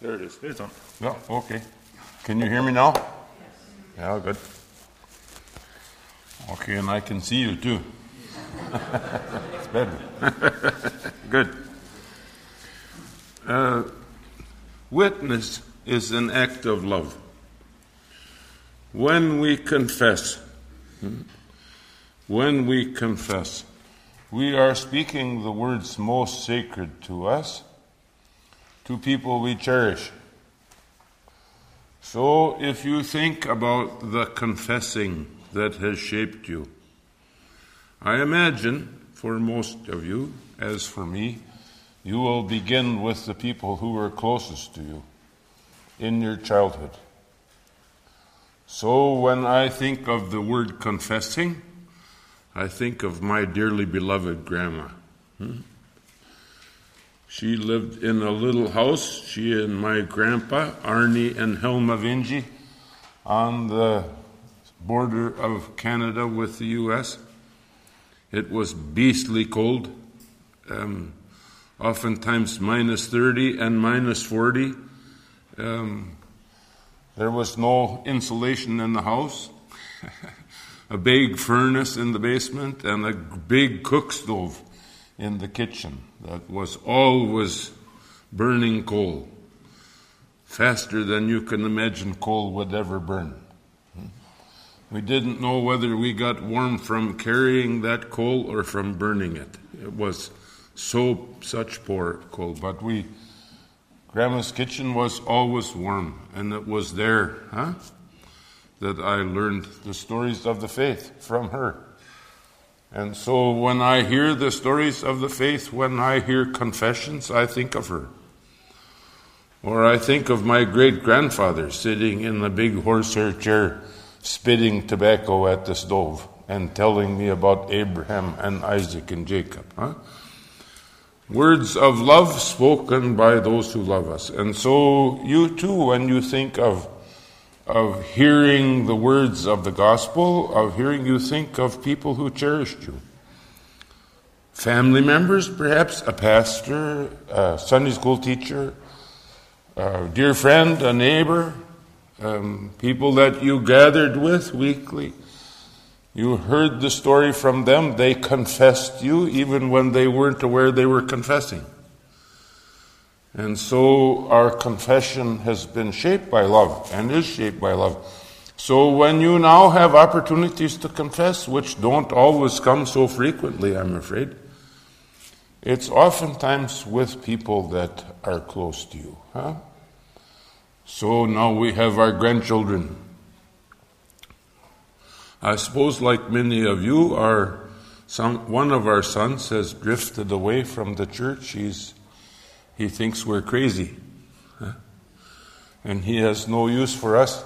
There it is. It's on. Yeah, okay. Can you hear me now? Yeah, good. Okay, and I can see you too. it's better. good. Uh, witness is an act of love. When we confess, hmm, when we confess, we are speaking the words most sacred to us to people we cherish. So, if you think about the confessing that has shaped you, I imagine for most of you, as for me, you will begin with the people who were closest to you in your childhood. So, when I think of the word confessing, I think of my dearly beloved grandma. Hmm? She lived in a little house, she and my grandpa, Arnie and Helma Vinji, on the border of Canada with the U.S. It was beastly cold, um, oftentimes minus 30 and minus 40. Um, there was no insulation in the house, a big furnace in the basement, and a big cook stove in the kitchen that was always burning coal, faster than you can imagine coal would ever burn. We didn't know whether we got warm from carrying that coal or from burning it. It was so such poor coal, but we Grandma's kitchen was always warm, and it was there, huh? That I learned the stories of the faith from her. And so when I hear the stories of the faith, when I hear confessions, I think of her. Or I think of my great grandfather sitting in the big horsehair chair, spitting tobacco at the stove and telling me about Abraham and Isaac and Jacob. Huh? Words of love spoken by those who love us. And so you too, when you think of of hearing the words of the gospel, of hearing you think of people who cherished you. Family members, perhaps, a pastor, a Sunday school teacher, a dear friend, a neighbor, um, people that you gathered with weekly. You heard the story from them. They confessed you even when they weren't aware they were confessing. And so our confession has been shaped by love and is shaped by love. So when you now have opportunities to confess, which don't always come so frequently, I'm afraid, it's oftentimes with people that are close to you. Huh? So now we have our grandchildren. I suppose, like many of you, our some, one of our sons has drifted away from the church. He's he thinks we're crazy. And he has no use for us.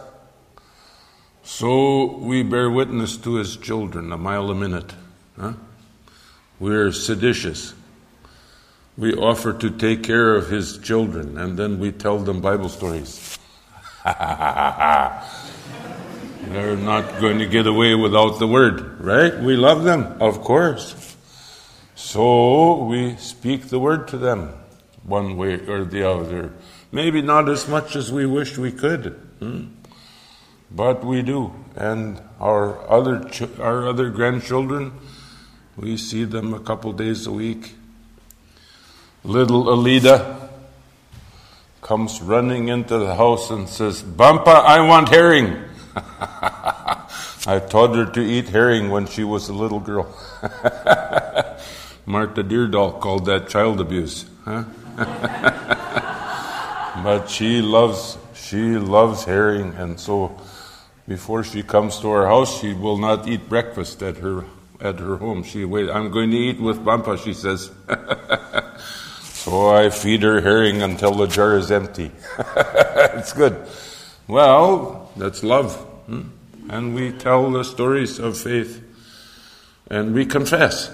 So we bear witness to his children a mile a minute. Huh? We're seditious. We offer to take care of his children, and then we tell them Bible stories. They're not going to get away without the word, right? We love them, of course. So we speak the word to them one way or the other. Maybe not as much as we wish we could, hmm? but we do. And our other ch- our other grandchildren, we see them a couple days a week. Little Alida comes running into the house and says, "Bumpa, I want herring." I taught her to eat herring when she was a little girl. Martha Deerdahl called that child abuse. Huh? but she loves she loves herring, and so before she comes to our house, she will not eat breakfast at her at her home. She wait. I'm going to eat with Bampa, she says. so I feed her herring until the jar is empty. it's good. Well, that's love, hmm? and we tell the stories of faith, and we confess.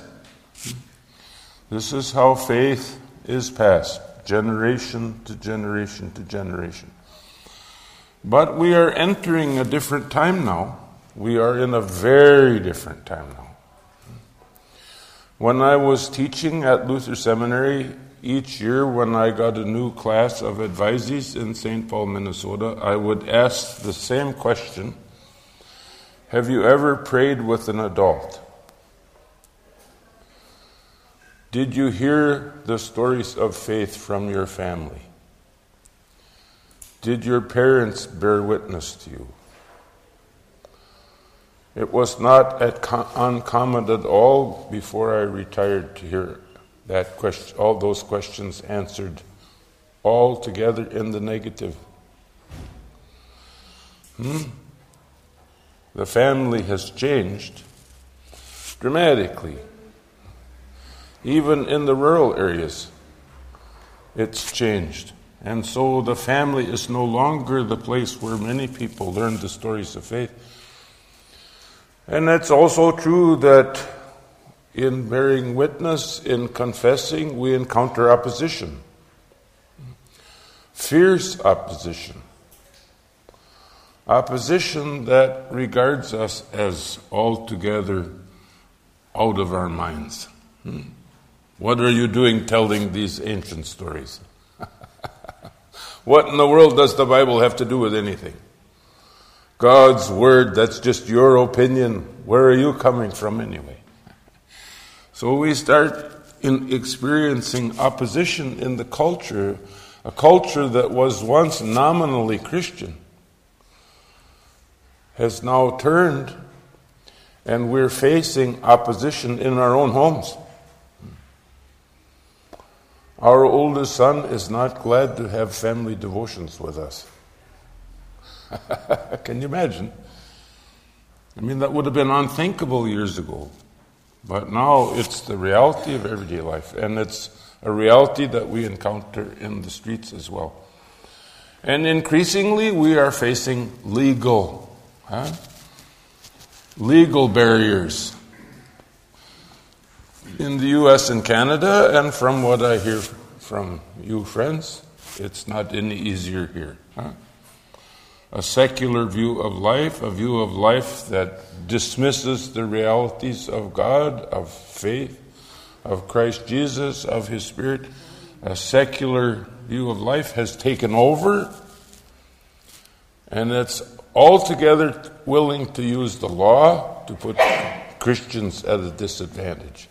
This is how faith is passed, generation to generation to generation. But we are entering a different time now. We are in a very different time now. When I was teaching at Luther Seminary each year when I got a new class of advisees in St. Paul, Minnesota, I would ask the same question Have you ever prayed with an adult? Did you hear the stories of faith from your family? Did your parents bear witness to you? It was not uncommon at all before I retired to hear that question, all those questions answered all together in the negative. Hmm? The family has changed dramatically. Even in the rural areas, it's changed. And so the family is no longer the place where many people learn the stories of faith. And it's also true that in bearing witness, in confessing, we encounter opposition. Fierce opposition. Opposition that regards us as altogether out of our minds. Hmm? What are you doing telling these ancient stories? what in the world does the Bible have to do with anything? God's word, that's just your opinion. Where are you coming from anyway? So we start in experiencing opposition in the culture, a culture that was once nominally Christian, has now turned, and we're facing opposition in our own homes. Our oldest son is not glad to have family devotions with us. Can you imagine? I mean, that would have been unthinkable years ago. But now it's the reality of everyday life, and it's a reality that we encounter in the streets as well. And increasingly, we are facing legal, huh? legal barriers in the US and Canada, and from what I hear from you friends, it's not any easier here. Huh? A secular view of life, a view of life that dismisses the realities of God, of faith, of Christ Jesus, of His Spirit, a secular view of life has taken over, and it's altogether willing to use the law to put Christians at a disadvantage.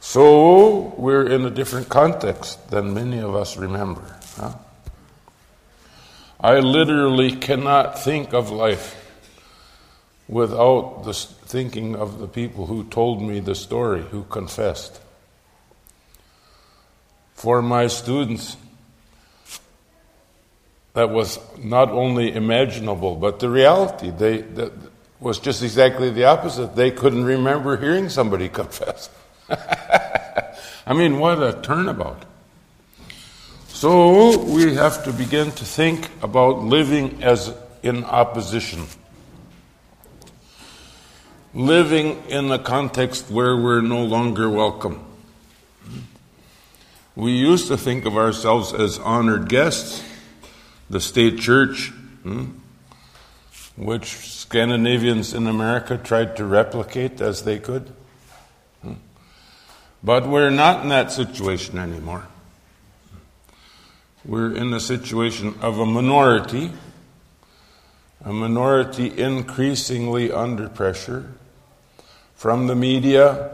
So we're in a different context than many of us remember. Huh? I literally cannot think of life without the thinking of the people who told me the story, who confessed. For my students, that was not only imaginable, but the reality. They, that was just exactly the opposite. They couldn't remember hearing somebody confess. I mean, what a turnabout. So we have to begin to think about living as in opposition. Living in a context where we're no longer welcome. We used to think of ourselves as honored guests. The state church, hmm, which Scandinavians in America tried to replicate as they could. But we're not in that situation anymore. We're in the situation of a minority, a minority increasingly under pressure from the media,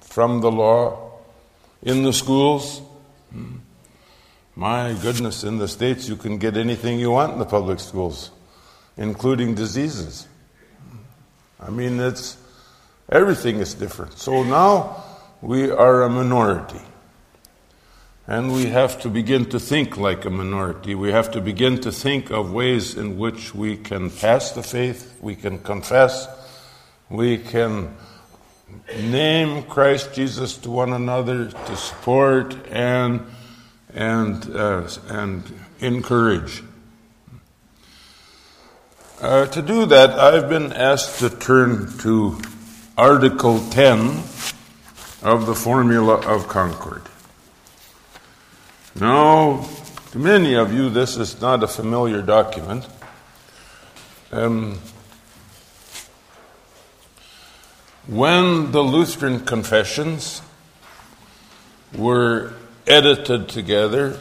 from the law, in the schools. My goodness, in the States, you can get anything you want in the public schools, including diseases. I mean, it's everything is different. So now we are a minority. And we have to begin to think like a minority. We have to begin to think of ways in which we can pass the faith, we can confess, we can name Christ Jesus to one another, to support and and uh, and encourage. Uh, to do that, I've been asked to turn to Article 10 of the formula of concord. Now, to many of you, this is not a familiar document. Um, when the Lutheran confessions were edited together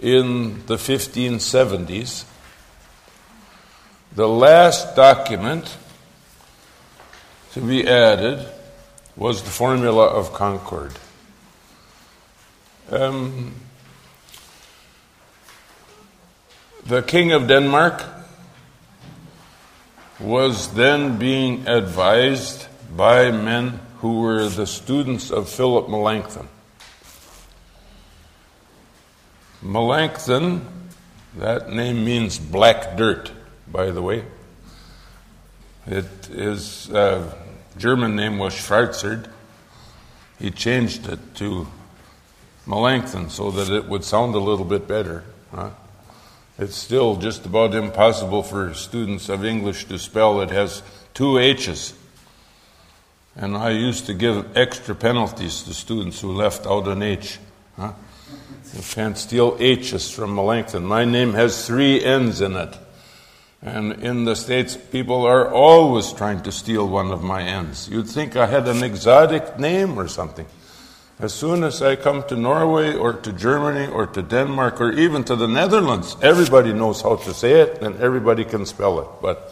in the 1570s. The last document to be added was the Formula of Concord. Um, the King of Denmark was then being advised by men who were the students of Philip Melanchthon. Melanchthon, that name means black dirt, by the way. It is uh, German name was Schwarzerd. He changed it to Melanchthon so that it would sound a little bit better. Huh? It's still just about impossible for students of English to spell. It has two H's. And I used to give extra penalties to students who left out an H. Huh? You can't steal H's from Melanchthon. My name has three N's in it. And in the States, people are always trying to steal one of my ends. You'd think I had an exotic name or something. As soon as I come to Norway or to Germany or to Denmark or even to the Netherlands, everybody knows how to say it and everybody can spell it. But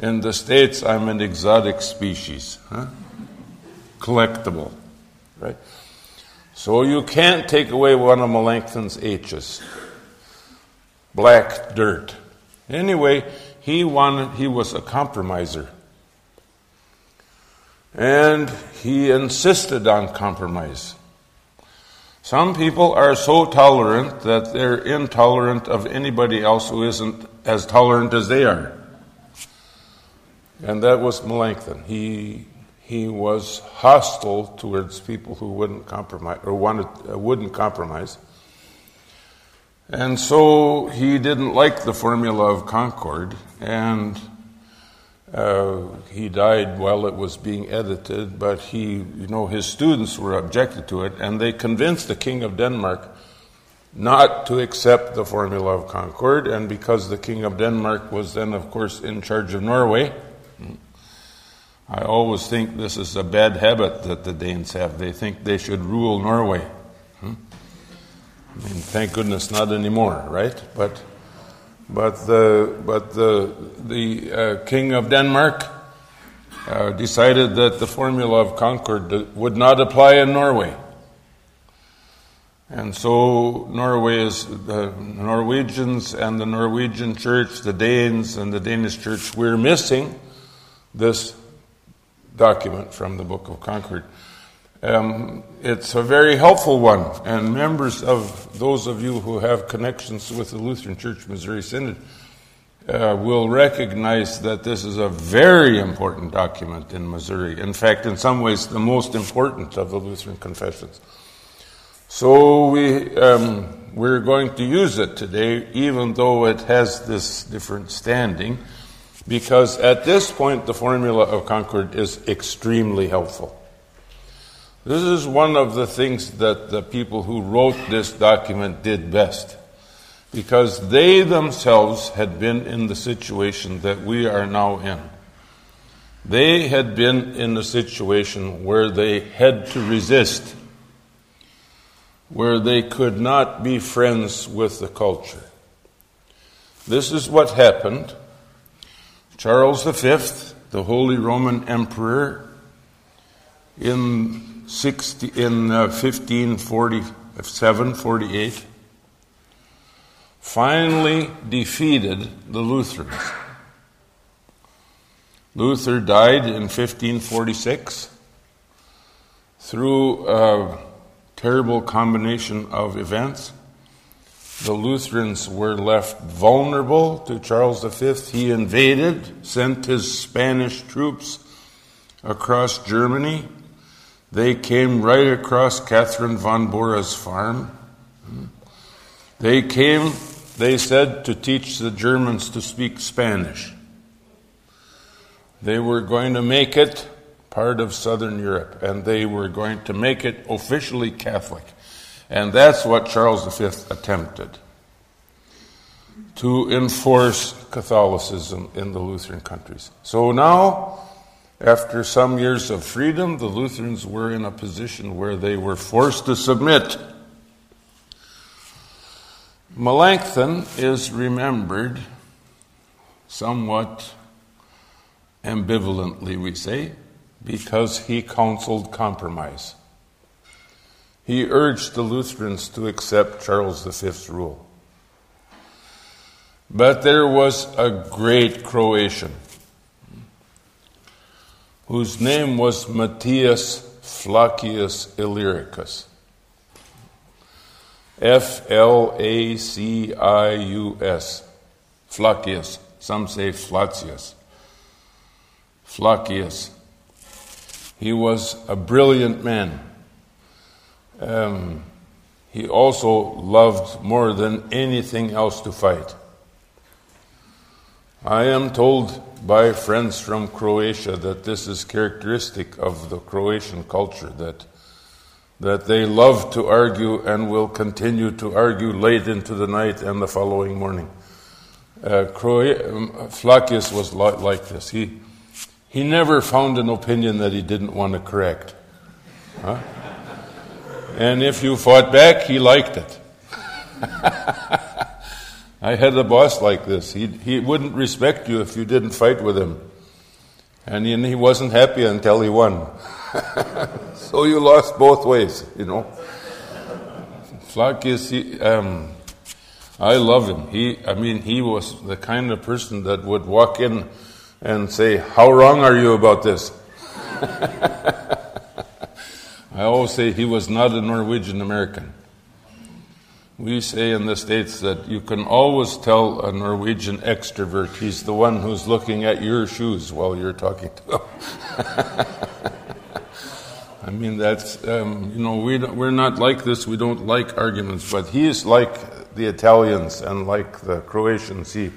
in the States, I'm an exotic species. Huh? collectible, right? So you can't take away one of Melanchthon's H's. Black dirt. Anyway, he wanted, he was a compromiser. And he insisted on compromise. Some people are so tolerant that they're intolerant of anybody else who isn't as tolerant as they are. And that was Melanchthon. He he was hostile towards people who wouldn't compromise or wanted uh, wouldn't compromise. And so he didn't like the formula of Concord, and uh, he died while it was being edited. But he, you know, his students were objected to it, and they convinced the king of Denmark not to accept the formula of Concord. And because the king of Denmark was then, of course, in charge of Norway, I always think this is a bad habit that the Danes have. They think they should rule Norway. Hmm? I mean, thank goodness not anymore, right? But, but the, but the, the uh, king of Denmark uh, decided that the formula of Concord would not apply in Norway. And so Norway is the Norwegians and the Norwegian church, the Danes and the Danish church, we're missing this document from the Book of Concord. Um, it's a very helpful one, and members of those of you who have connections with the Lutheran Church Missouri Synod uh, will recognize that this is a very important document in Missouri. In fact, in some ways, the most important of the Lutheran confessions. So we um, we're going to use it today, even though it has this different standing because at this point the formula of Concord is extremely helpful. This is one of the things that the people who wrote this document did best, because they themselves had been in the situation that we are now in. They had been in a situation where they had to resist, where they could not be friends with the culture. This is what happened Charles V, the Holy Roman Emperor, in, 60, in uh, 1547 48, finally defeated the Lutherans. Luther died in 1546 through a terrible combination of events the Lutherans were left vulnerable to Charles V. He invaded, sent his Spanish troops across Germany. They came right across Catherine von Bora's farm. They came, they said, to teach the Germans to speak Spanish. They were going to make it part of Southern Europe, and they were going to make it officially Catholic. And that's what Charles V attempted to enforce Catholicism in the Lutheran countries. So now After some years of freedom, the Lutherans were in a position where they were forced to submit. Melanchthon is remembered somewhat ambivalently, we say, because he counseled compromise. He urged the Lutherans to accept Charles V's rule. But there was a great Croatian whose name was Matthias Flacius Illyricus. F L A C I U S. Flacius. Some say Flacius. Flacius. He was a brilliant man. Um, he also loved more than anything else to fight. I am told by friends from Croatia that this is characteristic of the Croatian culture that that they love to argue and will continue to argue late into the night and the following morning. Uh, um, Flacius was like this. He, he never found an opinion that he didn't want to correct. Huh? And if you fought back, he liked it. I had a boss like this. He, he wouldn't respect you if you didn't fight with him. And he, wasn't happy until he won. so you lost both ways, you know. Flacius, he, um, I love him. He, I mean, he was the kind of person that would walk in and say, How wrong are you about this? I always say he was not a Norwegian American. We say in the States that you can always tell a Norwegian extrovert. He's the one who's looking at your shoes while you're talking to him. I mean, that's, um, you know, we we're not like this. We don't like arguments, but he is like the Italians and like the Croatians. He,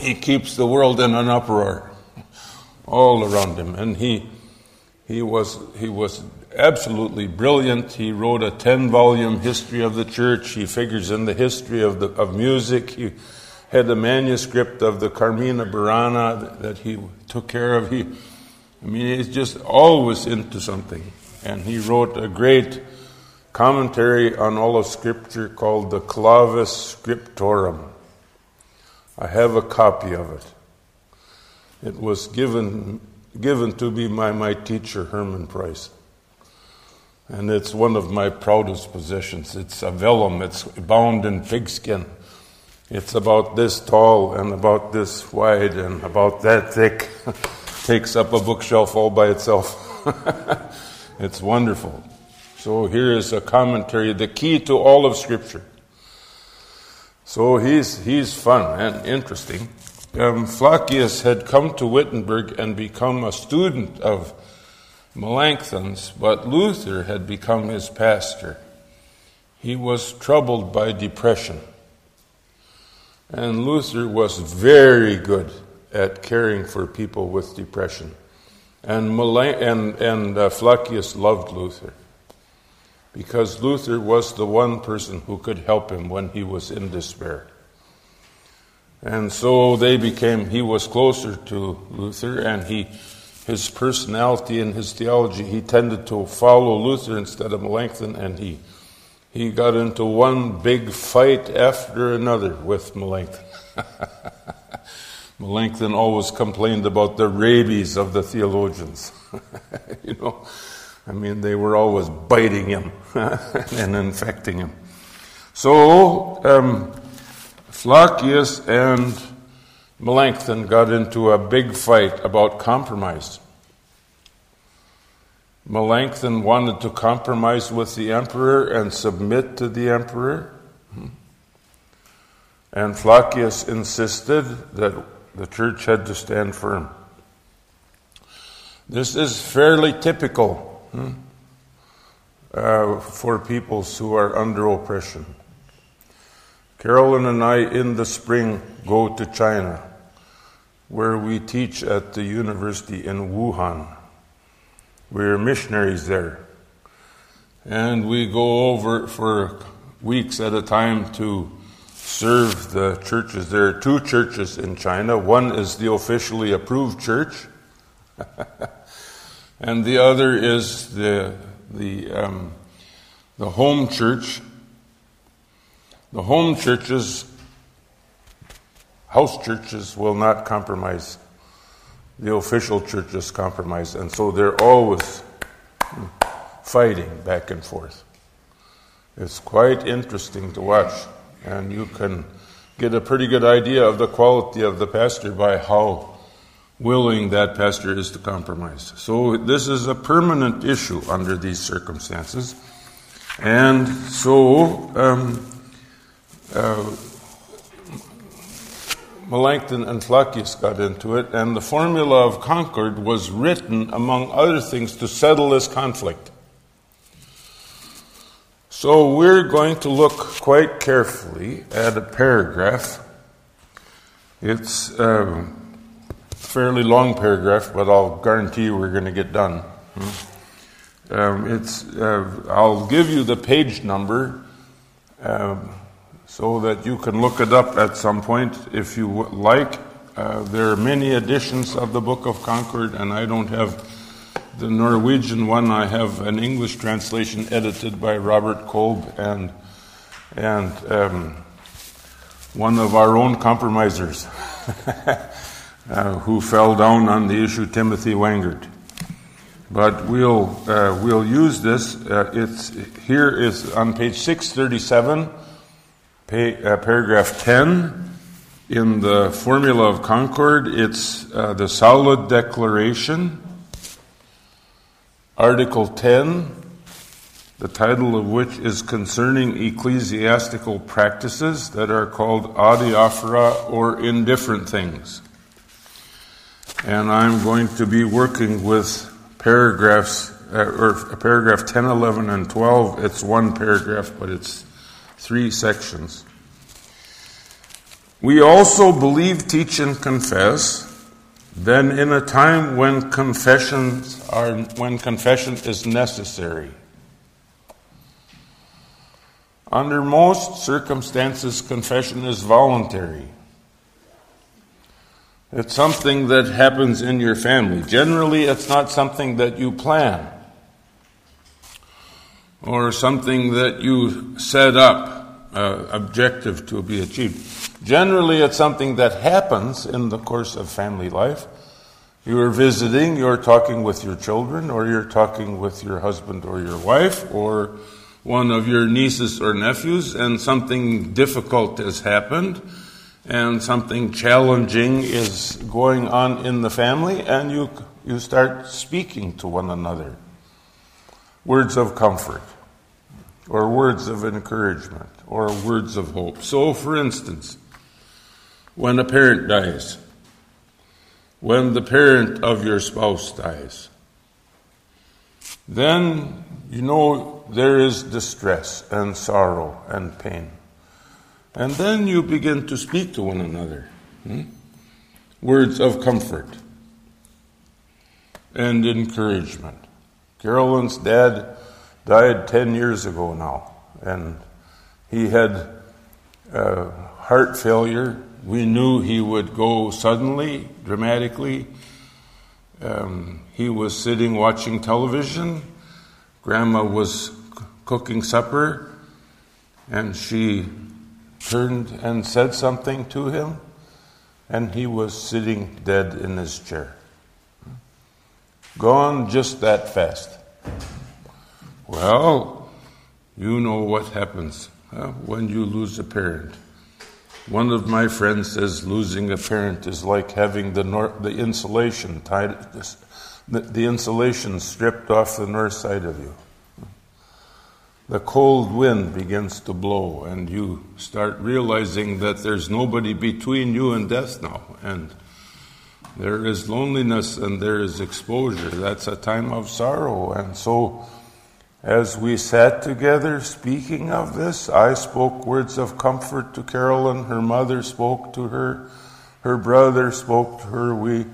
he keeps the world in an uproar all around him. And he, he, was, he was absolutely brilliant. He wrote a 10 volume history of the church. He figures in the history of, the, of music. He had a manuscript of the Carmina Burana that he took care of. He, I mean, he's just always into something. And he wrote a great commentary on all of Scripture called the Clavis Scriptorum. I have a copy of it. It was given, given to me by my teacher, Herman Preus. And it's one of my proudest possessions. It's a vellum, it's bound in pigskin. It's about this tall and about this wide and about that thick. Takes up a bookshelf all by itself. it's wonderful. So here is a commentary, the key to all of Scripture. So he's, he's fun and interesting. Um, had come to Wittenberg and become a student of Melanchthon's, but Luther had become his pastor. He was troubled by depression. And Luther was very good at caring for people with depression. And, Melanch- and, and uh, Flacius loved Luther because Luther was the one person who could help him when he was in despair. And so they became, he was closer to Luther and he his personality and his theology, he tended to follow Luther instead of Melanchthon, and he, he got into one big fight after another with Melanchthon. Melanchthon always complained about the rabies of the theologians. you know, I mean, they were always biting him and infecting him. So, um, Flacius and Melanchthon got into a big fight about compromise. Melanchthon wanted to compromise with the emperor and submit to the emperor. And Flacius insisted that the church had to stand firm. This is fairly typical hmm, uh, for peoples who are under oppression. Carolyn and I, in the spring, go to China, where we teach at the university in Wuhan. We're missionaries there. And we go over for weeks at a time to serve the churches. There are two churches in China. One is the officially approved church, and the other is the, the, um, the home church. The home churches, house churches, will not compromise. The official churches compromise, and so they're always fighting back and forth. It's quite interesting to watch, and you can get a pretty good idea of the quality of the pastor by how willing that pastor is to compromise. So, this is a permanent issue under these circumstances. And so, um, uh, Melanchthon and Flacius got into it, and the formula of Concord was written, among other things, to settle this conflict. So we're going to look quite carefully at a paragraph. It's a fairly long paragraph, but I'll guarantee you we're going to get done. Um, it's, uh, I'll give you the page number um, so that you can look it up at some point if you like. Uh, there are many editions of the Book of Concord, and I don't have the Norwegian one, I have an English translation edited by Robert Kolb and, and um, one of our own compromisers uh, who fell down on the issue, Timothy Wengert. But we'll, uh, we'll use this. Uh, it's, here is on page 637, pay, uh, paragraph 10. In the Formula of Concord, it's uh, the solid declaration Article 10, the title of which is Concerning Ecclesiastical Practices that are called adiaphora or indifferent things. And I'm going to be working with paragraphs, uh, or paragraph 10, 11, and 12. It's one paragraph, but it's three sections. We also believe, teach, and confess then in a time when confessions are when confession is necessary. Under most circumstances confession is voluntary. It's something that happens in your family. Generally it's not something that you plan or something that you set up uh, objective to be achieved Generally, it's something that happens in the course of family life. You are visiting, you're talking with your children, or you're talking with your husband or your wife, or one of your nieces or nephews, and something difficult has happened, and something challenging is going on in the family, and you, you start speaking to one another. Words of comfort, or words of encouragement, or words of hope. So, for instance, when a parent dies, when the parent of your spouse dies, then you know there is distress and sorrow and pain. And then you begin to speak to one another. Hmm? Words of comfort and encouragement. Carolyn's dad died 10 years ago now, and he had uh, heart failure we knew he would go suddenly, dramatically. Um, he was sitting watching television. Grandma was c- cooking supper, and she turned and said something to him, and he was sitting dead in his chair. Gone just that fast. Well, you know what happens huh, when you lose a parent. One of my friends says losing a parent is like having the, nor- the insulation tied, the, the insulation stripped off the north side of you. The cold wind begins to blow, and you start realizing that there's nobody between you and death now. And there is loneliness and there is exposure. That's a time of sorrow. And so, as we sat together speaking of this, I spoke words of comfort to Carolyn. Her mother spoke to her. Her brother spoke to her. We,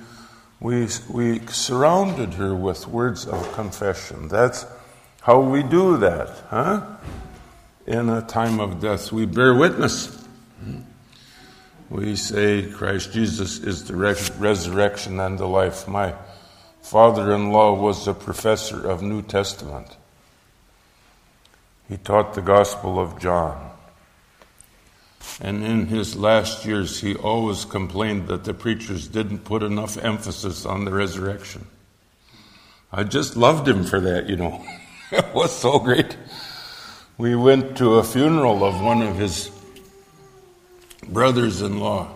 we, we surrounded her with words of confession. That's how we do that, huh? In a time of death, we bear witness. We say Christ Jesus is the resurrection and the life. My father in law was a professor of New Testament. He taught the Gospel of John. And in his last years, he always complained that the preachers didn't put enough emphasis on the resurrection. I just loved him for that, you know. it was so great. We went to a funeral of one of his brothers in law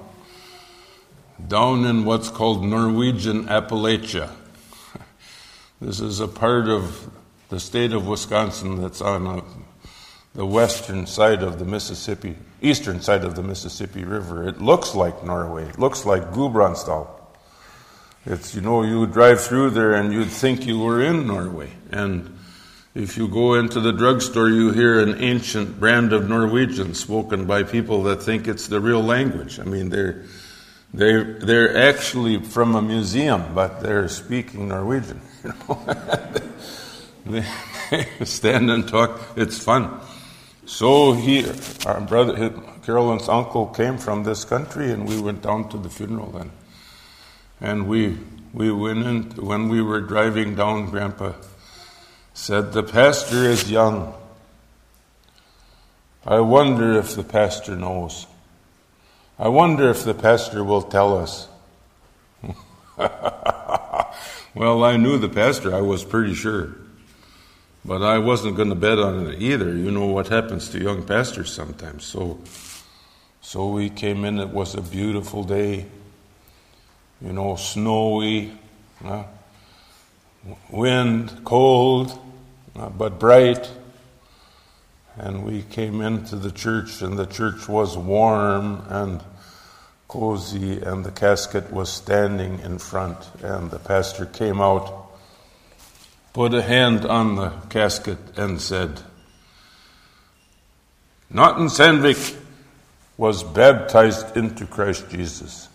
down in what's called Norwegian Appalachia. This is a part of the state of Wisconsin that's on a, the western side of the Mississippi, eastern side of the Mississippi River. It looks like Norway. It looks like Gudbrandsdal. It's, you know, you drive through there and you'd think you were in Norway. And if you go into the drugstore, you hear an ancient brand of Norwegian spoken by people that think it's the real language. I mean, they're, they're, they're actually from a museum, but they're speaking Norwegian. You know? They stand and talk. It's fun. So he, our brother, Carolyn's uncle came from this country, and we went down to the funeral then. And we we went in when we were driving down. Grandpa said, "The pastor is young. I wonder if the pastor knows. I wonder if the pastor will tell us." well, I knew the pastor. I was pretty sure. But I wasn't going to bet on it either. You know what happens to young pastors sometimes. So, so we came in. It was a beautiful day. You know, snowy, uh, wind, cold, uh, but bright. And we came into the church, and the church was warm and cozy, and the casket was standing in front, and the pastor came out put a hand on the casket and said, Naughton Sandvik was baptized into Christ Jesus.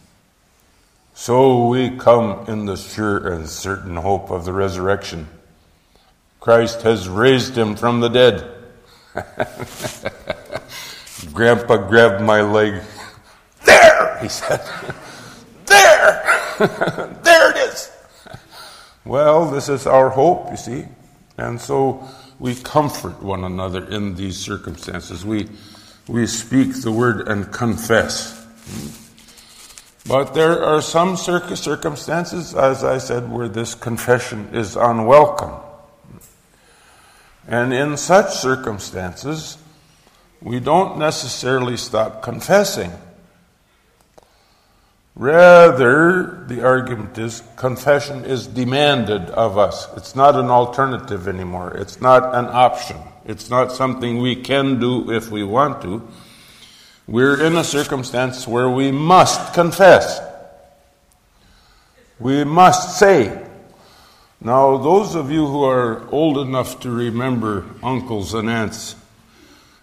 So we come in the sure and certain hope of the resurrection. Christ has raised him from the dead. Grandpa grabbed my leg. There, he said. There! Well, this is our hope, you see. And so we comfort one another in these circumstances. We, we speak the word and confess. But there are some circumstances, as I said, where this confession is unwelcome. And in such circumstances, we don't necessarily stop confessing. Rather, the argument is confession is demanded of us. It's not an alternative anymore. It's not an option. It's not something we can do if we want to. We're in a circumstance where we must confess. We must say. Now, those of you who are old enough to remember uncles and aunts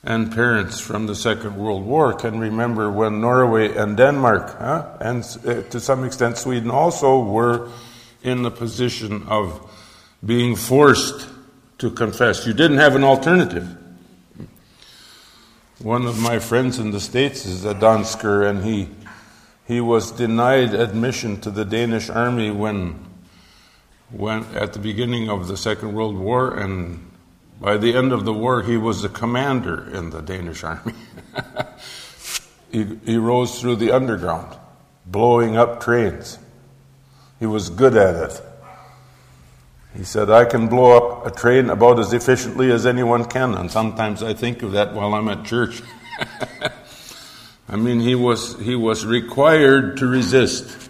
and parents from the Second World War can remember when Norway and Denmark, huh, and uh, to some extent Sweden also, were in the position of being forced to confess. You didn't have an alternative. One of my friends in the States is a Dansker, and he, he was denied admission to the Danish army when, when, at the beginning of the Second World War, and by the end of the war, he was a commander in the Danish army. he, he rose through the underground, blowing up trains. He was good at it. He said, I can blow up a train about as efficiently as anyone can, and sometimes I think of that while I'm at church. I mean, he was, he was required to resist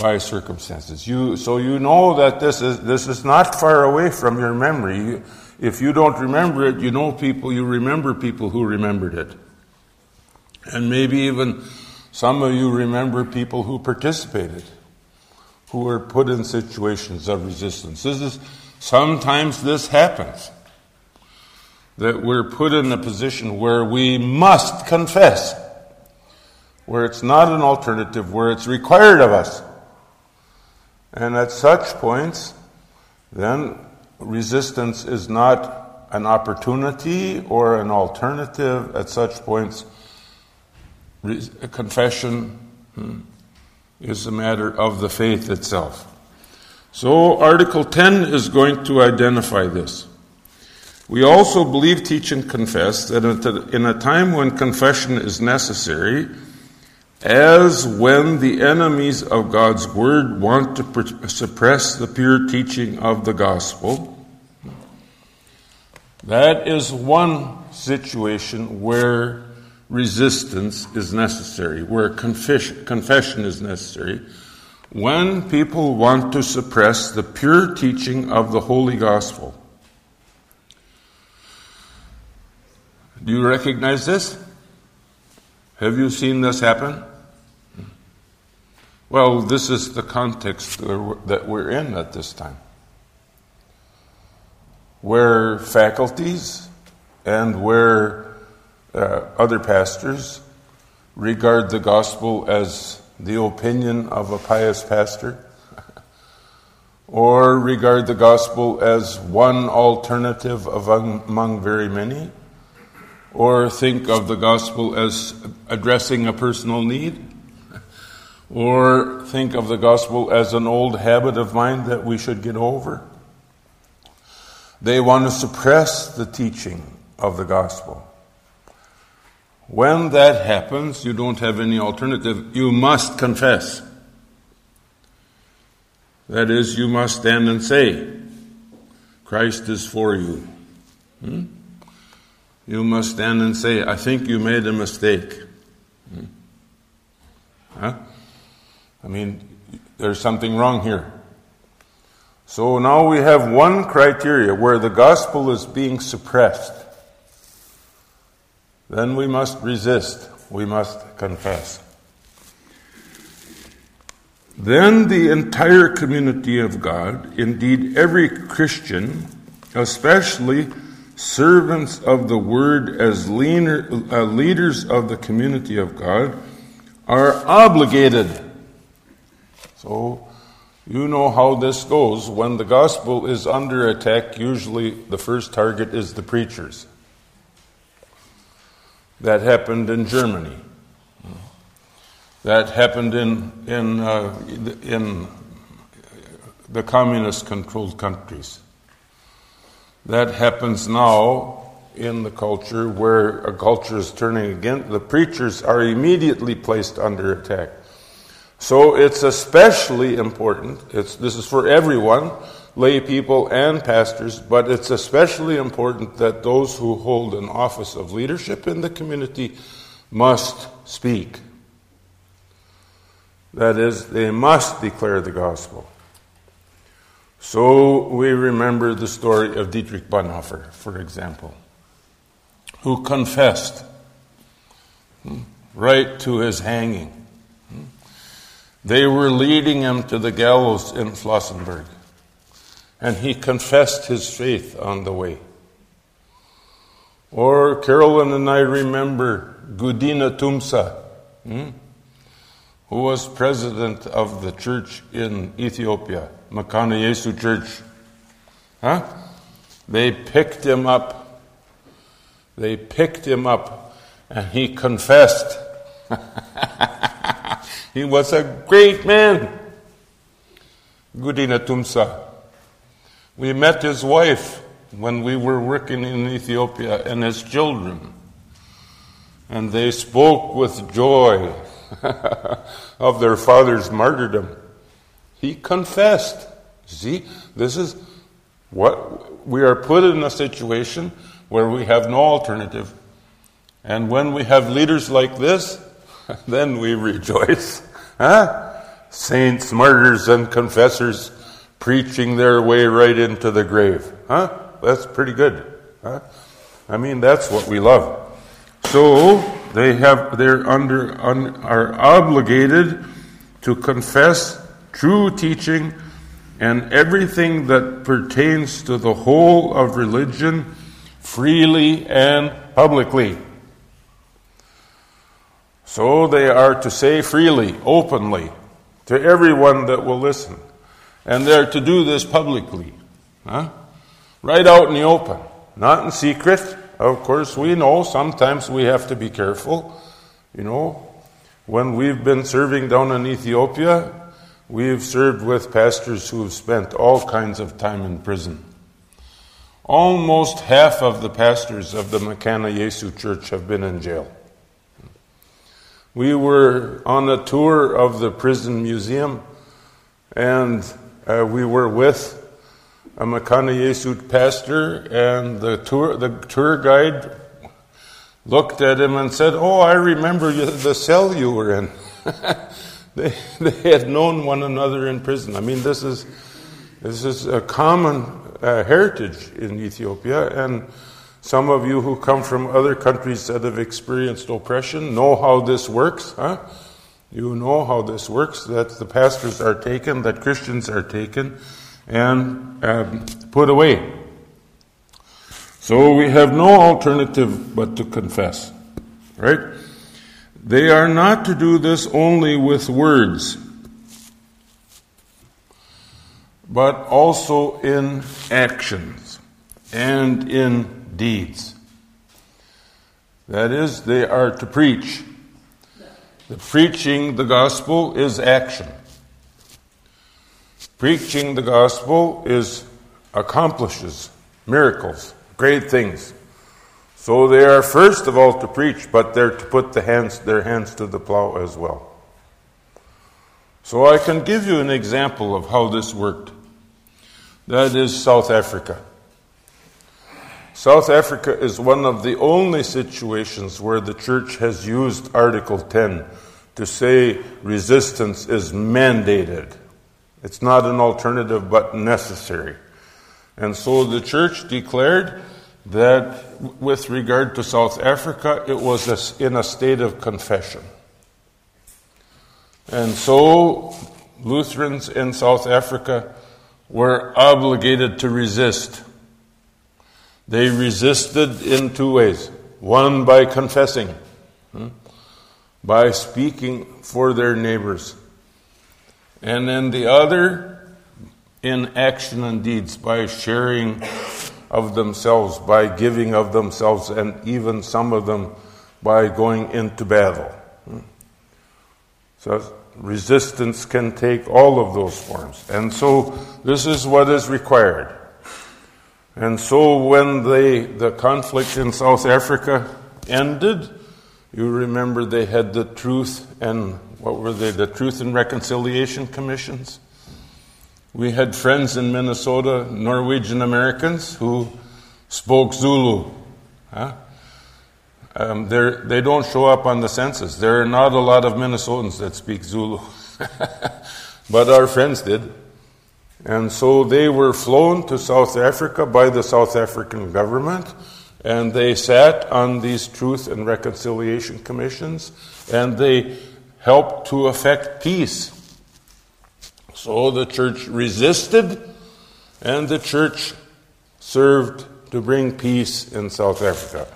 by circumstances. You, so you know that this is, this is not far away from your memory. if you don't remember it, you know people, you remember people who remembered it. And maybe even some of you remember people who participated, who were put in situations of resistance. This is, sometimes this happens. That we're put in a position where we must confess, where it's not an alternative, where it's required of us. And at such points, then resistance is not an opportunity or an alternative. At such points, confession hmm, is a matter of the faith itself. So, Article 10 is going to identify this. We also believe, teach, and confess that in a time when confession is necessary, as when the enemies of God's word want to suppress the pure teaching of the gospel, that is one situation where resistance is necessary, where confession, confession is necessary, when people want to suppress the pure teaching of the Holy Gospel. Do you recognize this? Have you seen this happen? Well, this is the context that we're in at this time. Where faculties and where uh, other pastors regard the gospel as the opinion of a pious pastor, or regard the gospel as one alternative among very many, or think of the gospel as addressing a personal need, or think of the gospel as an old habit of mine that we should get over. They want to suppress the teaching of the gospel. When that happens, you don't have any alternative. You must confess. That is, you must stand and say, Christ is for you. Hmm? You must stand and say, I think you made a mistake. Hmm? Huh? I mean, there's something wrong here. So now we have one criteria where the gospel is being suppressed. Then we must resist, we must confess. Then the entire community of God, indeed every Christian, especially servants of the word as leaner, uh, leaders of the community of God, are obligated. So you know how this goes. When the gospel is under attack, usually the first target is the preachers. That happened in Germany. That happened in, in, uh, in the communist controlled countries. That happens now in the culture where a culture is turning against the preachers are immediately placed under attack. So it's especially important. It's, this is for everyone, lay people and pastors, but it's especially important that those who hold an office of leadership in the community must speak. That is, they must declare the gospel. So we remember the story of Dietrich Bonhoeffer, for example, who confessed hmm, right to his hanging they were leading him to the gallows in Flossenburg, and he confessed his faith on the way. Or Carolyn and I remember Gudina Tumsa, hmm, who was president of the church in Ethiopia, Mekane Yesus Church. Huh? They picked him up. They picked him up, and he confessed. He was a great man. Gudina Tumsa. We met his wife when we were working in Ethiopia and his children. And they spoke with joy of their father's martyrdom. He confessed. See, this is what we are put in a situation where we have no alternative. And when we have leaders like this, then we rejoice. Huh? Saints, martyrs, and confessors preaching their way right into the grave. Huh? That's pretty good. Huh? I mean, that's what we love. So they have they're under un, are obligated to confess true teaching and everything that pertains to the whole of religion freely and publicly. So they are to say freely, openly, to everyone that will listen. And they're to do this publicly. Huh? Right out in the open, not in secret. Of course, we know sometimes we have to be careful. You know, when we've been serving down in Ethiopia, we've served with pastors who have spent all kinds of time in prison. Almost half of the pastors of the Mekane Yesus Church have been in jail. We were on a tour of the prison museum, and uh, we were with a Mekane Yesus pastor, and the tour, the tour guide looked at him and said, Oh, I remember the cell you were in. they, they had known one another in prison. I mean, this is, this is a common uh, heritage in Ethiopia, and some of you who come from other countries that have experienced oppression know how this works, huh? You know how this works that the pastors are taken, that Christians are taken, and um, put away. So we have no alternative but to confess, right? They are not to do this only with words but also in actions and in deeds. That is, they are to preach. The preaching the gospel is action. Preaching the gospel is accomplishes miracles, great things. So they are first of all to preach, but they're to put the hands, their hands to the plow as well. So I can give you an example of how this worked. That is South Africa. South Africa is one of the only situations where the church has used Article 10 to say resistance is mandated. It's not an alternative but necessary. And so the church declared that with regard to South Africa, it was in a state of confession. And so Lutherans in South Africa were obligated to resist. They resisted in two ways one by confessing, hmm, by speaking for their neighbors, and then the other in action and deeds, by sharing of themselves, by giving of themselves, and even some of them by going into battle. Hmm. So resistance can take all of those forms. And so this is what is required. And so when they, the conflict in South Africa ended, you remember they had the truth and what were they? The Truth and Reconciliation Commissions. We had friends in Minnesota, Norwegian Americans, who spoke Zulu. Huh? Um, they don't show up on the census. There are not a lot of Minnesotans that speak Zulu, but our friends did. And so they were flown to South Africa by the South African government, and they sat on these Truth and Reconciliation Commissions, and they helped to effect peace. So the church resisted, and the church served to bring peace in South Africa.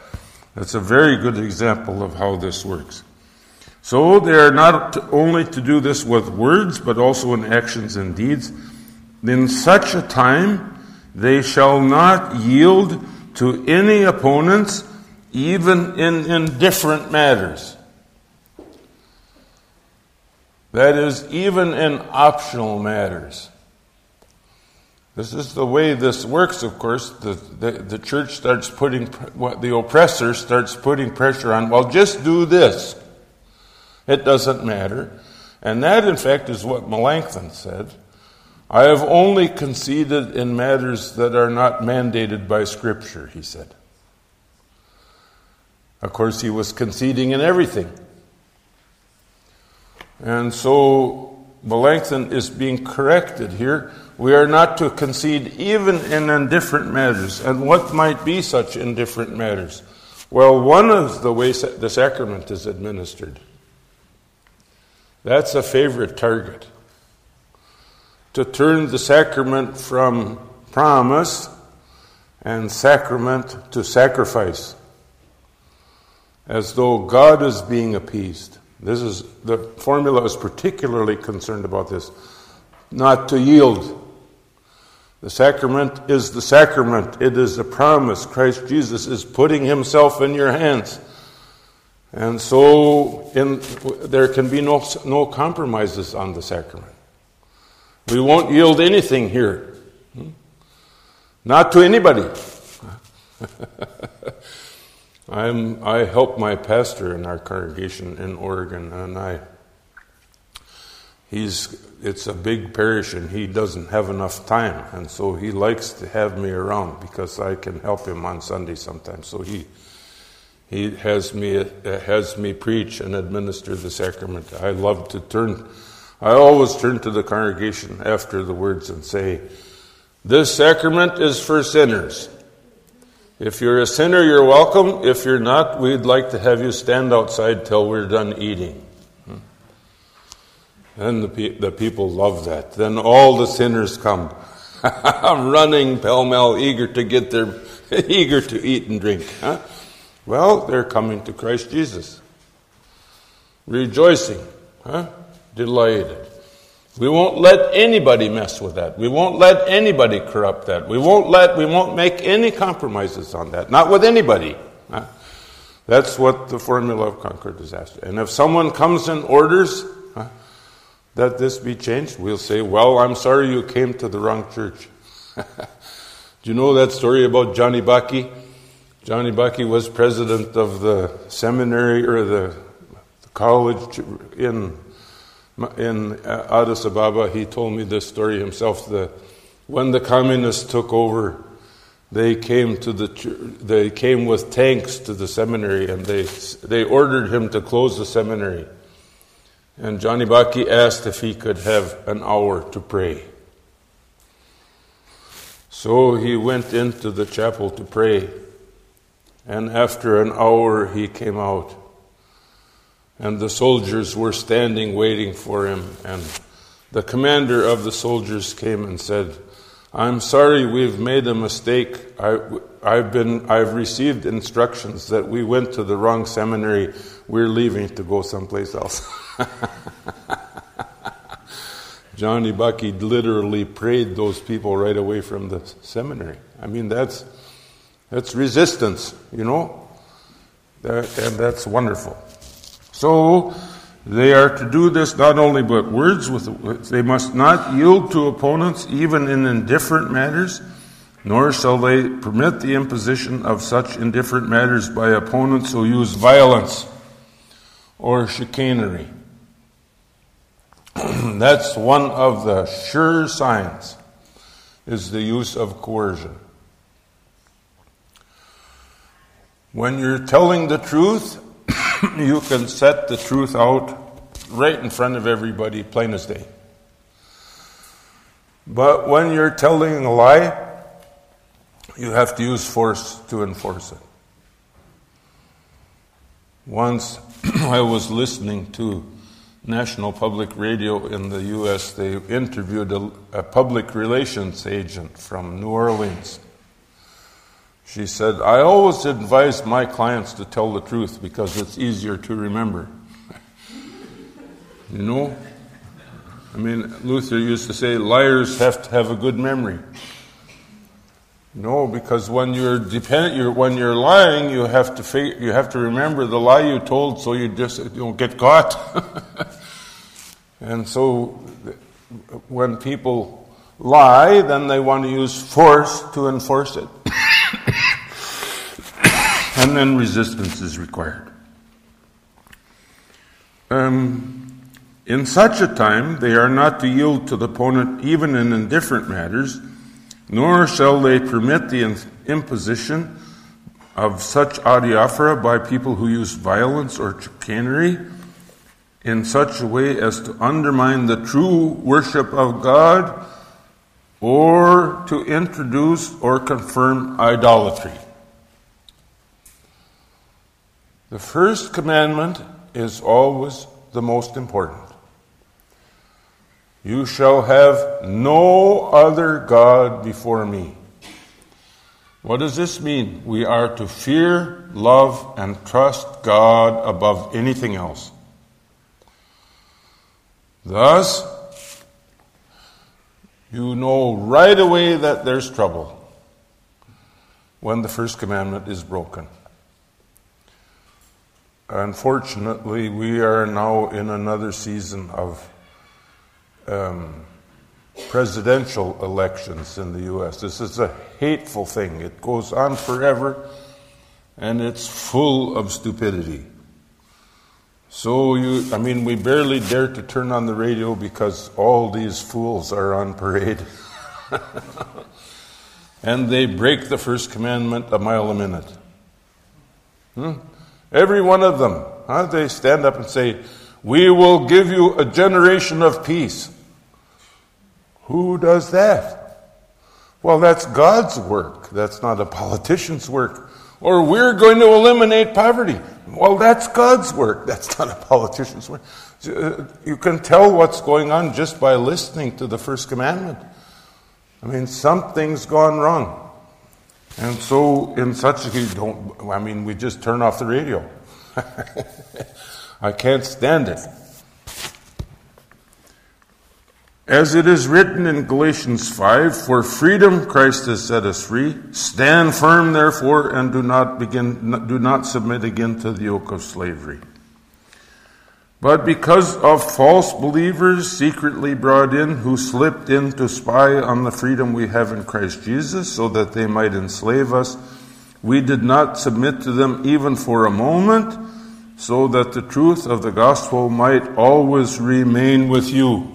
That's a very good example of how this works. So they are not only to do this with words, but also in actions and deeds. In such a time, they shall not yield to any opponents, even in indifferent matters. That is, even in optional matters. This is the way this works, of course. The, the, the church starts putting, what the oppressor starts putting pressure on, well, just do this. It doesn't matter. And that, in fact, is what Melanchthon said. I have only conceded in matters that are not mandated by Scripture, he said. Of course, he was conceding in everything. And so Melanchthon is being corrected here we are not to concede even in indifferent matters. And what might be such indifferent matters? Well, one of the ways the sacrament is administered. That's a favorite target. To turn the sacrament from promise and sacrament to sacrifice, as though God is being appeased. This is the formula is particularly concerned about this. Not to yield the sacrament is the sacrament. It is a promise. Christ Jesus is putting himself in your hands. And so in, there can be no, no compromises on the sacrament. We won't yield anything here. Hmm? Not to anybody. I'm, I help my pastor in our congregation in Oregon, and I he's it's a big parish and he doesn't have enough time and so he likes to have me around because I can help him on Sunday sometimes so he he has me has me preach and administer the sacrament I love to turn I always turn to the congregation after the words and say this sacrament is for sinners if you're a sinner you're welcome if you're not we'd like to have you stand outside till we're done eating hmm. and the, pe- the people love that. Then all the sinners come, running pell mell, eager to get their, eager to eat and drink. Huh? Well, they're coming to Christ Jesus, rejoicing, huh? Delighted. We won't let anybody mess with that. We won't let anybody corrupt that. We won't let, we won't make any compromises on that. Not with anybody. That's what the formula of Concord is after. And if someone comes and orders, that this be changed, we'll say, Well, I'm sorry you came to the wrong church. Do you know that story about Johnny Bakke? Johnny Bakke was president of the seminary or the, the college in in uh, Addis Ababa. He told me this story himself. The, when the communists took over, they came to the they came with tanks to the seminary, and they they ordered him to close the seminary. And Johnny Bakke asked if he could have an hour to pray. So he went into the chapel to pray. And after an hour, he came out. And the soldiers were standing waiting for him. And the commander of the soldiers came and said, I'm sorry we've made a mistake. I, have been, I've received instructions that we went to the wrong seminary. We're leaving to go someplace else. Johnny Bakke literally prayed those people right away from the seminary. I mean, that's, that's resistance, you know? That, and that's wonderful. So, they are to do this not only but words with they must not yield to opponents even in indifferent matters nor shall they permit the imposition of such indifferent matters by opponents who use violence or chicanery That's one of the sure signs is the use of coercion. When you're telling the truth, you can set the truth out right in front of everybody, plain as day. But when you're telling a lie, you have to use force to enforce it. Once I was listening to National Public Radio in the U.S., they interviewed a, a, public relations agent from New Orleans. She said, I always advise my clients to tell the truth because it's easier to remember. you know? I mean, Luther used to say, liars have to have a good memory. No, because when you're dependent, you're, when you're lying, you have to you have to remember the lie you told, so you just you don't get caught. and so, when people lie, then they want to use force to enforce it, and then resistance is required. Um, in such a time, they are not to yield to the opponent even in indifferent matters nor shall they permit the imposition of such adiaphora by people who use violence or chicanery in such a way as to undermine the true worship of God or to introduce or confirm idolatry. The first commandment is always the most important. You shall have no other God before me. What does this mean? We are to fear, love, and trust God above anything else. Thus, you know right away that there's trouble when the first commandment is broken. Unfortunately, we are now in another season of um, presidential elections in the U.S. This is a hateful thing. It goes on forever, and it's full of stupidity. So you, I mean, we barely dare to turn on the radio because all these fools are on parade. and they break the first commandment a mile a minute. Hmm? Every one of them, huh? they stand up and say, We will give you a generation of peace. Who does that? Well, that's God's work. That's not a politician's work. Or we're going to eliminate poverty. Well, that's God's work. That's not a politician's work. You can tell what's going on just by listening to the first commandment. I mean, something's gone wrong. And so, in such a case, don't, I mean, we just turn off the radio. I can't stand it. As it is written in Galatians 5, for freedom Christ has set us free. Stand firm, therefore, and do not begin, do not submit again to the yoke of slavery. But because of false believers secretly brought in who slipped in to spy on the freedom we have in Christ Jesus so that they might enslave us, we did not submit to them even for a moment so that the truth of the gospel might always remain with you.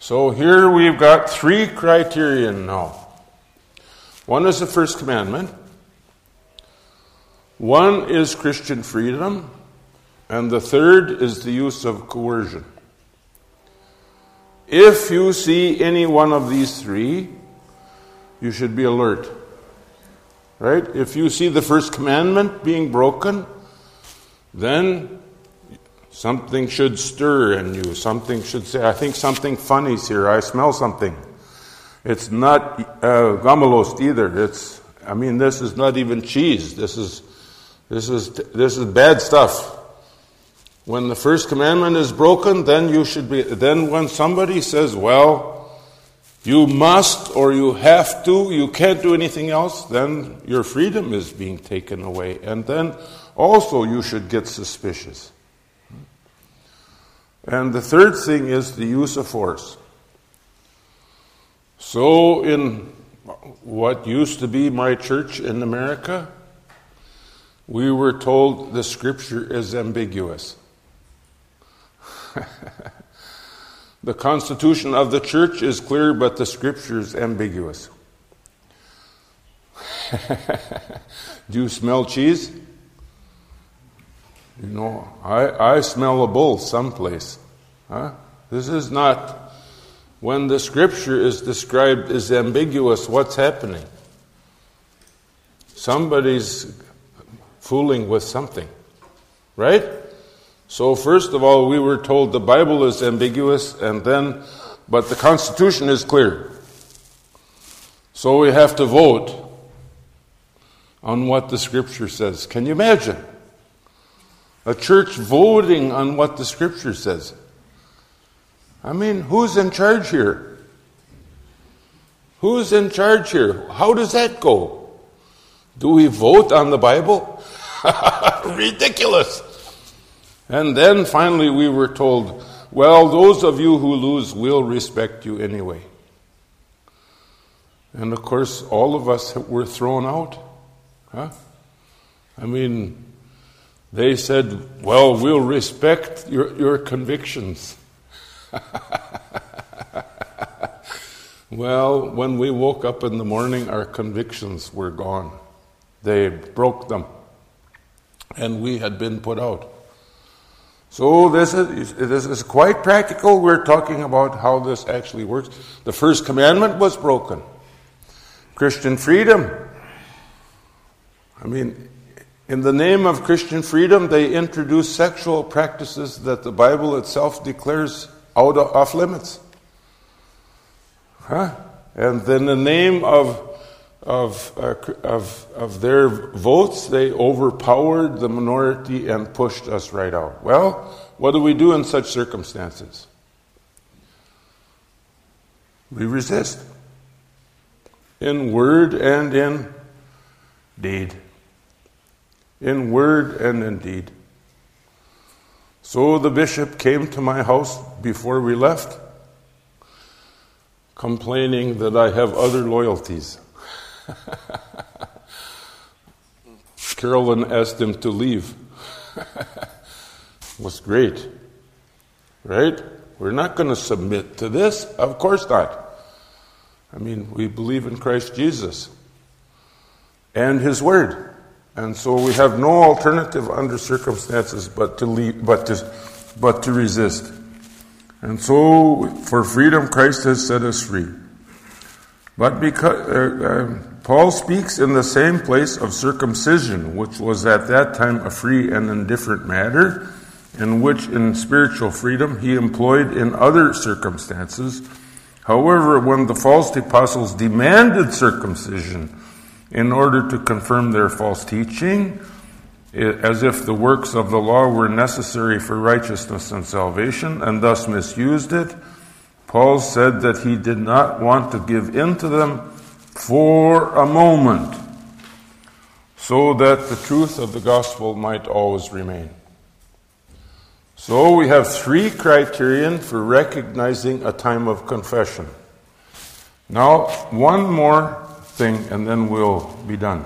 So here we've got three criterion now. One is the first commandment. One is Christian freedom. And the third is the use of coercion. If you see any one of these three, you should be alert. Right? If you see the first commandment being broken, then something should stir in you. Something should say, I think something funny's here. I smell something. It's not uh, gammelost either. It's, I mean, this is not even cheese. This is, this is, this is bad stuff. When the first commandment is broken, then you should be, then when somebody says, well, you must or you have to, you can't do anything else, then your freedom is being taken away. And then also you should get suspicious. And the third thing is the use of force. So, in what used to be my church in America, we were told the scripture is ambiguous. the constitution of the church is clear, but the scriptures ambiguous. Do you smell cheese? You know, I, I smell a bull someplace. Huh? This is not, when the scripture is described as ambiguous, what's happening? Somebody's fooling with something, right? So, first of all, we were told the Bible is ambiguous, and then, but the Constitution is clear. So we have to vote on what the Scripture says. Can you imagine? A church voting on what the Scripture says. I mean, who's in charge here? Who's in charge here? How does that go? Do we vote on the Bible? Ridiculous. And then finally we were told, well, those of you who lose will respect you anyway. And of course, all of us were thrown out. Huh? I mean, they said, well, we'll respect your, your convictions. well, when we woke up in the morning, our convictions were gone. They broke them. And we had been put out. So this is, this is quite practical. We're talking about how this actually works. The first commandment was broken. Christian freedom. I mean, in the name of Christian freedom, they introduce sexual practices that the Bible itself declares out of, off limits. Huh? And in the name of of, uh, of, of their votes, they overpowered the minority and pushed us right out. Well, what do we do in such circumstances? We resist in word and in deed. In word and in deed. So the bishop came to my house before we left complaining that I have other loyalties. Carolyn asked them to leave. was great. Right? We're not going to submit to this. Of course not. I mean, we believe in Christ Jesus and His Word. And so we have no alternative under circumstances but to leave, but to, but to resist. And so, for freedom, Christ has set us free. But because uh, uh, Paul speaks in the same place of circumcision, which was at that time a free and indifferent matter, and which in spiritual freedom he employed in other circumstances. However, when the false apostles demanded circumcision in order to confirm their false teaching, as if the works of the law were necessary for righteousness and salvation, and thus misused it, Paul said that he did not want to give in to them for a moment, so that the truth of the gospel might always remain. So we have three criterion for recognizing a time of confession. Now, one more thing, and then we'll be done.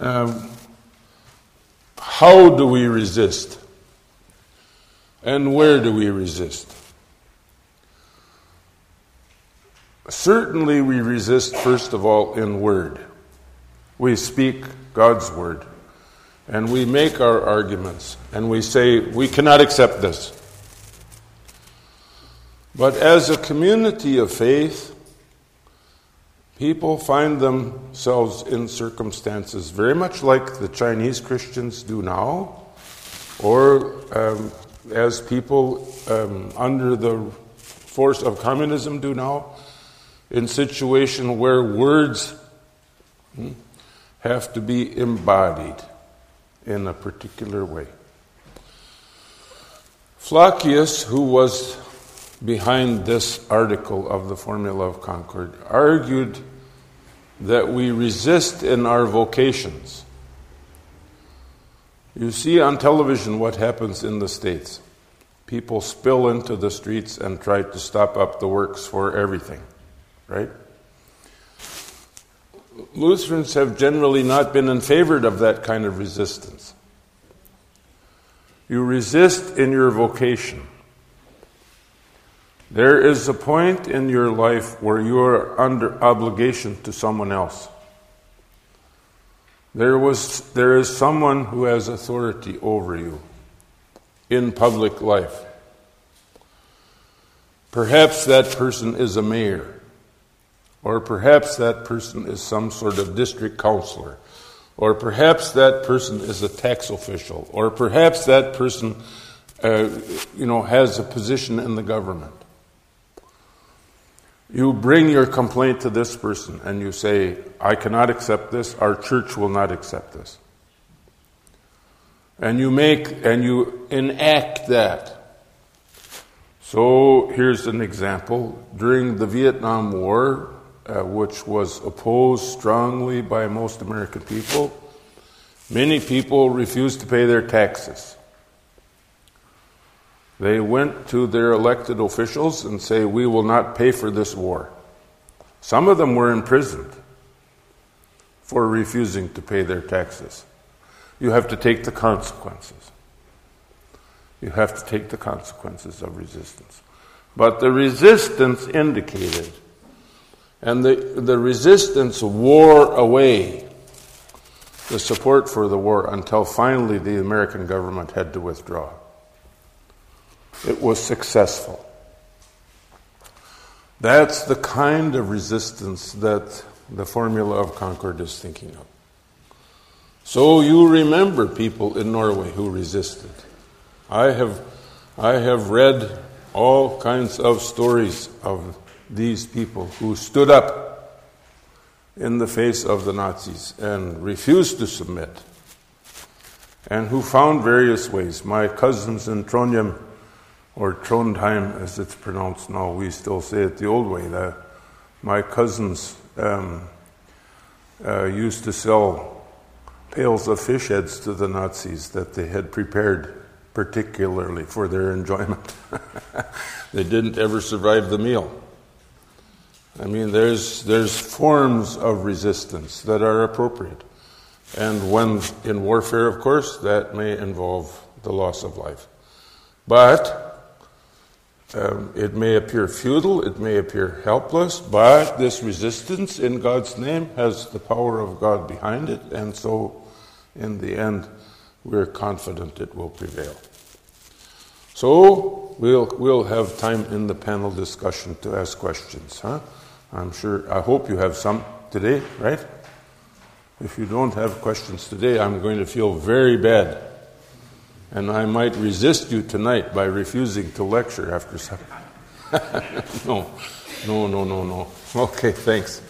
Um, how do we resist? And where do we resist? Certainly, we resist, first of all, in word. We speak God's word. And we make our arguments. And we say, we cannot accept this. But as a community of faith, People find themselves in circumstances very much like the Chinese Christians do now, or um, as people um, under the force of communism do now, in situation where words hmm, have to be embodied in a particular way. Flacius, who was behind this article of the Formula of Concord argued that we resist in our vocations. You see on television what happens in the States. People spill into the streets and try to stop up the works for everything, right? Lutherans have generally not been in favor of that kind of resistance. You resist in your vocation. There is a point in your life where you are under obligation to someone else. There, was, there is someone who has authority over you in public life. Perhaps that person is a mayor, or perhaps that person is some sort of district counselor, or perhaps that person is a tax official, or perhaps that person uh, you know, has a position in the government. You bring your complaint to this person and you say, I cannot accept this, our church will not accept this. And you make and you enact that. So here's an example. During the Vietnam War, uh, which was opposed strongly by most American people, many people refused to pay their taxes. They went to their elected officials and say, "We will not pay for this war." Some of them were imprisoned for refusing to pay their taxes. You have to take the consequences. You have to take the consequences of resistance. But the resistance indicated, and the, the resistance wore away the support for the war until finally the American government had to withdraw. It was successful. That's the kind of resistance that the formula of Concord is thinking of. So you remember people in Norway who resisted. I have, I have read all kinds of stories of these people who stood up in the face of the Nazis and refused to submit, and who found various ways. My cousins in Trondheim or Trondheim as it's pronounced now. We still say it the old way. That my cousins um, uh, used to sell pails of fish heads to the Nazis that they had prepared particularly for their enjoyment. they didn't ever survive the meal. I mean, there's, there's forms of resistance that are appropriate. And when in warfare, of course, that may involve the loss of life. But um, it may appear futile, it may appear helpless, but this resistance in God's name has the power of God behind it, and so in the end, we're confident it will prevail. So we'll, we'll have time in the panel discussion to ask questions, huh? I'm sure, I hope you have some today, right? If you don't have questions today, I'm going to feel very bad. And I might resist you tonight by refusing to lecture after supper. no, no, no, no, no. Okay, thanks.